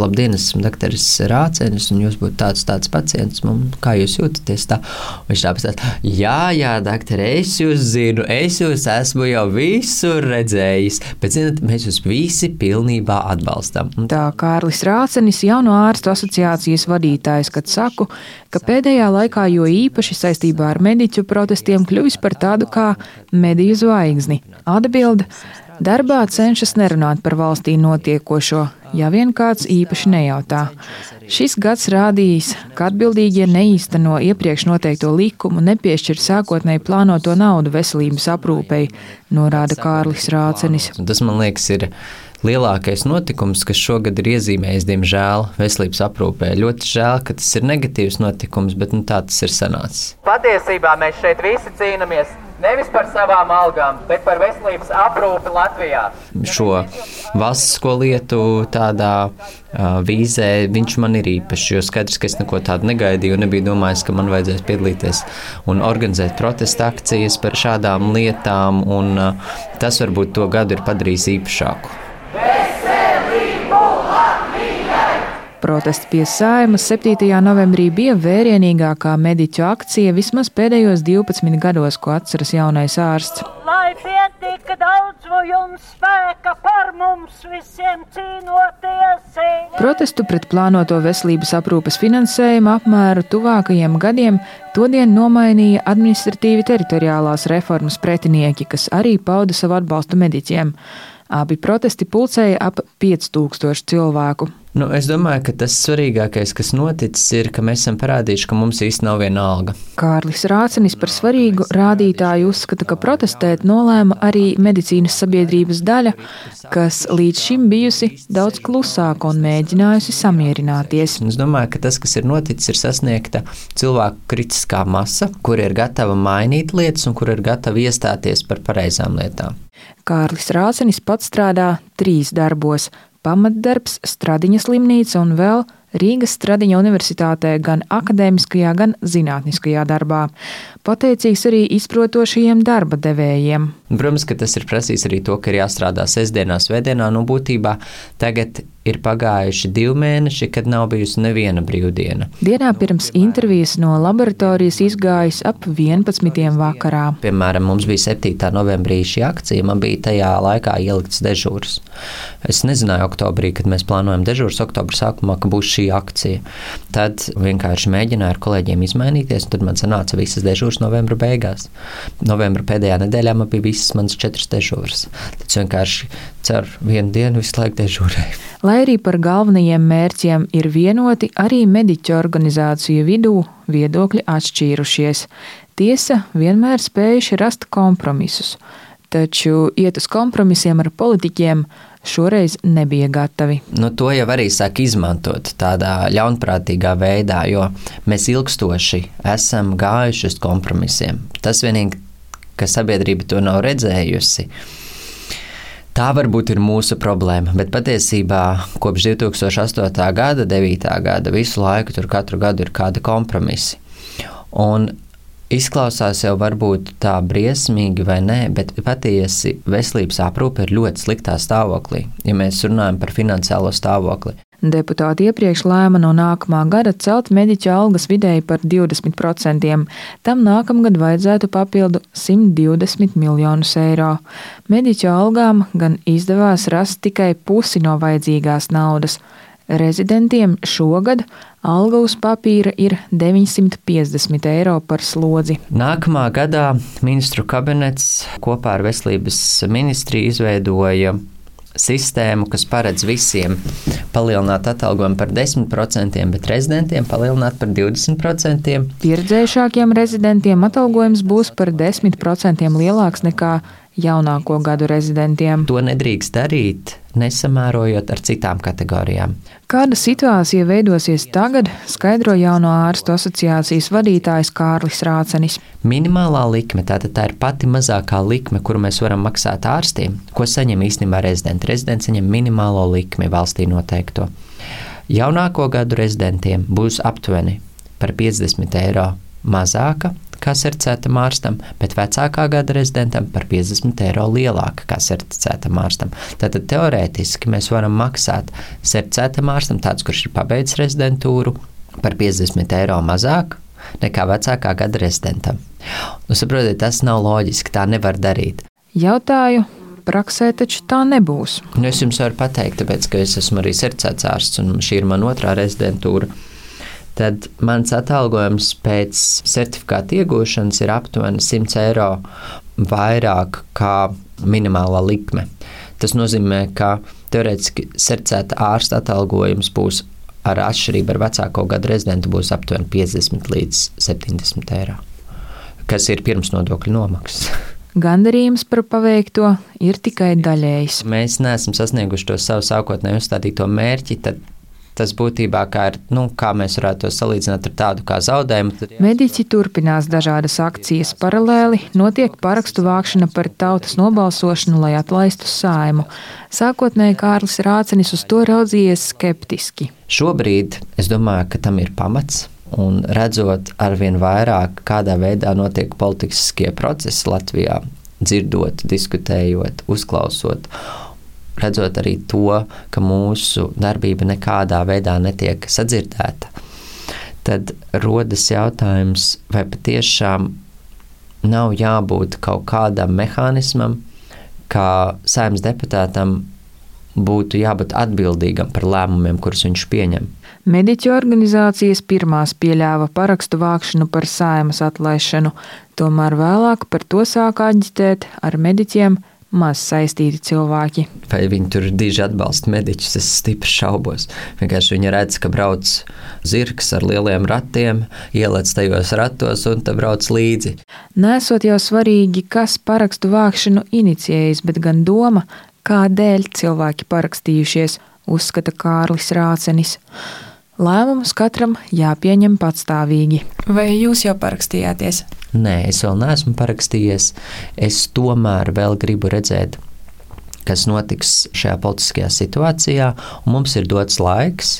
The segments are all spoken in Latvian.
labdien, esmu doktors Rācenis, un jūs būtu tāds, tāds pacients, man, kā jūs jūtaties tā? Viņš tāpēc tāds, jā, jā, doktor, es jūs zinu, es jūs esmu jau visur redzējis, bet, zinat, mēs jūs visi pilnībā atbalstam. Tā Kārlis Rācenis, jauno ārstu asociācijas vadītājs, kad saku, ka pēdējā laikā jo īpaši saistībā ar mediķu protestiem kļuvis par tādu kā mediju zvaigzni. Atbilde Darbā cenšas nerunāt par valstī notiekošo, ja vien kāds īpaši nejautā. Šis gads rādījis, ka atbildīgie neīsteno iepriekš noteikto likumu, nepiešķir sākotnēji plānoto naudu veselības aprūpei, norāda Kārlis Rācenis. Tas man liekas ir lielākais notikums, kas šogad ir iezīmējis, diemžēl, veselības aprūpē. Ļoti žēl, ka tas ir negatīvs notikums, bet nu, tā tas ir sanācis. Patiesībā mēs šeit visi cīnāmies Nevis par savām algām, bet par veselības aprūpi Latvijā. Šo valsts lietu tādā uh, vīzē viņš man ir īpašs. Jo skaidrs, ka es neko tādu negaidīju un nebiju domājis, ka man vajadzēs piedalīties un organizēt protesta akcijas par šādām lietām. Un, uh, tas varbūt to gadu ir padarījis īpašāku. Protests pie saimas 7. novembrī bija vērienīgākā mediķu akcija vismaz pēdējos 12 gados, ko atceras jaunais ārsts. Lai pietika daudz jums spēka par mums visiem cīnoties! Protestu pret plānoto veselības aprūpes finansējumu apmēru tuvākajiem gadiem todien nomainīja administratīvi teritoriālās reformas pretinieki, kas arī pauda savu atbalstu mediķiem. Abi protesti pulcēja ap 5000 cilvēku. Nu, es domāju, ka tas svarīgākais, kas noticis, ir, ka mēs esam parādījuši, ka mums īstenībā nav viena alga. Kārlis Rācenis par svarīgu rādītāju uzskata, ka protestēt nolēma arī medicīnas sabiedrības daļa, kas līdz šim bijusi daudz klusāka un mēģinājusi samierināties. Es domāju, ka tas, kas ir noticis, ir sasniegta cilvēku kritiskā masa, kur ir gatava mainīt lietas un kur ir gatava iestāties par pareizām lietām. Kārlis Rācenis pats strādā trīs darbos pamatdarbs, Stradiņas slimnīca un vēl Rīgas Stradiņa universitātē gan akadēmiskajā, gan zinātniskajā darbā. Pateicīgs arī izprotošajiem darba devējiem. Protams, ka tas ir prasījis arī to, ka ir jāstrādā sestdienās, vēdienā. Nu, būtībā tagad ir pagājuši divi mēneši, kad nav bijusi neviena brīvdiena. Dienā pirms intervijas no laboratorijas izgājis ap 11. vakarā. Piemēram, mums bija 7. novembrī šī akcija, man bija tajā laikā ielikts dežūrs. Es nezināju, oktobrī, kad mēs plānojam dežūrs, oktobra sākumā, ka būs šī akcija. Tad vienkārši mēģināju ar kolēģiem izmainīties, un tad man sanāca visas dežūras novembra beigās. Novembra pēdējā nedēļā man bija visas manas četras dežūras. Tad vienkārši ceru vienu dienu visu laiku dežūrēju. Lai arī par galvenajiem mērķiem ir vienoti, arī mediķu organizāciju vidū viedokļi atšķīrušies. Tiesa vienmēr spējuši rast kompromisus, taču iet uz kompromisiem ar politiķiem šoreiz nebija gatavi. Nu, to jau arī sāk izmantot tādā ļaunprātīgā veidā, jo mēs ilgstoši esam gājuši uz kompromisiem. Tas vienīgi, ka sabiedrība to nav redzējusi Tā varbūt ir mūsu problēma, bet patiesībā kopš 2008. gada, 9. gada visu laiku tur katru gadu ir kādi kompromisi. Un izklausās jau varbūt tā briesmīgi vai nē, bet patiesi veselības aprūpe ir ļoti sliktā stāvoklī, ja mēs runājam par finansiālo stāvokli. Deputāti iepriekš lēma no nākamā gada celt mediķu algas vidēji par 20%. Tam nākamgad vajadzētu papildu 120 miljonus eiro. Mediķu algām gan izdevās rast tikai pusi no vajadzīgās naudas. Rezidentiem šogad alga uz papīra ir 950 eiro par slodzi. Nākamā gadā ministru kabinets kopā ar veselības ministriju izveidoja sistēmu, kas paredz visiem palielināt atalgojumu par 10%, bet rezidentiem palielināt par 20%. Pieredzējušākiem rezidentiem atalgojums būs par 10% lielāks nekā jaunāko gadu rezidentiem. To nedrīkst darīt, nesamērojot ar citām kategorijām. Kāda situācija veidosies tagad, skaidro jauno ārstu asociācijas vadītājs Kārlis Rācenis. Minimālā likme, tātad tā ir pati mazākā likme, kuru mēs varam maksāt ārstiem, ko saņem īstenībā rezidenti. Rezidents saņem minimālo likmi valstī noteikto. Jaunāko gadu rezidentiem būs aptuveni par 50 eiro mazāka kā certificētam ārstam, bet vecākā gada rezidentam par 50 eiro lielāka kā certificētam ārstam. Tātad teorētiski mēs varam maksāt certificētam ārstam, tāds, kurš ir pabeidzis rezidentūru, par 50 eiro mazāk nekā vecākā gada rezidentam. Nu, saprotiet, tas nav loģiski, tā nevar darīt. Jautāju, praksē taču tā nebūs. Nu, es jums varu pateikt, tāpēc, ka es esmu arī certificēts ārsts un šī ir mana otrā rezidentūra. Tad mans atalgojums pēc certifikāta iegūšanas ir aptuveni 100 eiro vairāk kā minimālā likme. Tas nozīmē, ka teorētiski certificēta ārsta atalgojums būs ar atšķirību ar vecāko gadu rezidentu būs aptuveni 50 līdz 70 eiro, kas ir pirms nodokļu nomaksas. Gandarījums par paveikto ir tikai daļējs. Mēs neesam sasnieguši to savu sākotnēji uzstādīto mērķi, tad tas būtībā ir, nu, kā mēs varētu to salīdzināt ar tādu kā zaudejumu. Mediķi turpinās dažādas akcijas paralēli, notiek parakstu vākšana par tautas nobalsošanu, lai atlaistu saimu. Sākotnēji Kārlis Rācenis uz to raudzījies skeptiski. Šobrīd es domāju, ka tam ir pamats. Un redzot arvien vairāk, kādā veidā notiek politiskie procesi Latvijā, dzirdot, diskutējot, uzklausot redzot arī to, ka mūsu darbība nekādā veidā netiek sadzirdēta, tad rodas jautājums, vai patiešām nav jābūt kaut kādam mehānismam, kā saimnes deputātam būtu jābūt atbildīgam par lēmumiem, kurus viņš pieņem. Mediķu organizācijas pirmās pieļāva parakstu vākšanu par saimas atlaišanu, tomēr vēlāk par to sāka aģitēt ar mediķiem maz saistīti cilvēki. Vai viņi tur diži atbalsta mediķus, es stipri šaubos. Vienkārši viņi redz, ka brauc zirgs ar lieliem ratiem, ielec tajos ratos un te brauc līdzi. Nesot jau svarīgi, kas parakstu vākšanu inicijējis, bet gan doma, kādēļ cilvēki parakstījušies, uzskata Kārlis Rācenis. Lēmumus katram jāpieņem patstāvīgi. Vai jūs jau parakstījāties? Nē, es vēl neesmu parakstījies. Es tomēr vēl gribu redzēt, kas notiks šajā politiskajā situācijā, mums ir dots laiks.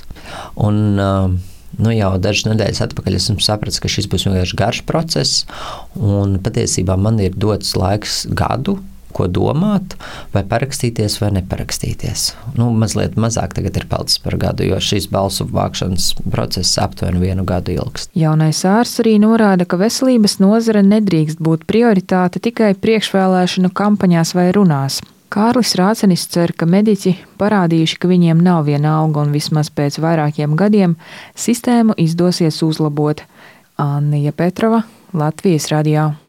Un, uh, nu, jau dažas nedēļas atpakaļ esmu sapratis, ka šis būs vienkārši garš process, patiesībā man ir dots laiks gadu ko domāt, vai parakstīties vai neparakstīties. Nu, mazliet mazāk tagad ir palicis par gadu, jo šīs balsu vākšanas process aptuveni vienu gadu ilgst. Jaunais ārsts arī norāda, ka veselības nozare nedrīkst būt prioritāte tikai priekšvēlēšanu kampaņās vai runās. Kārlis Rācenis cer, ka mediķi parādījuši, ka viņiem nav viena auga un vismaz pēc vairākiem gadiem sistēmu izdosies uzlabot. Anija Petrova, Latvijas radio.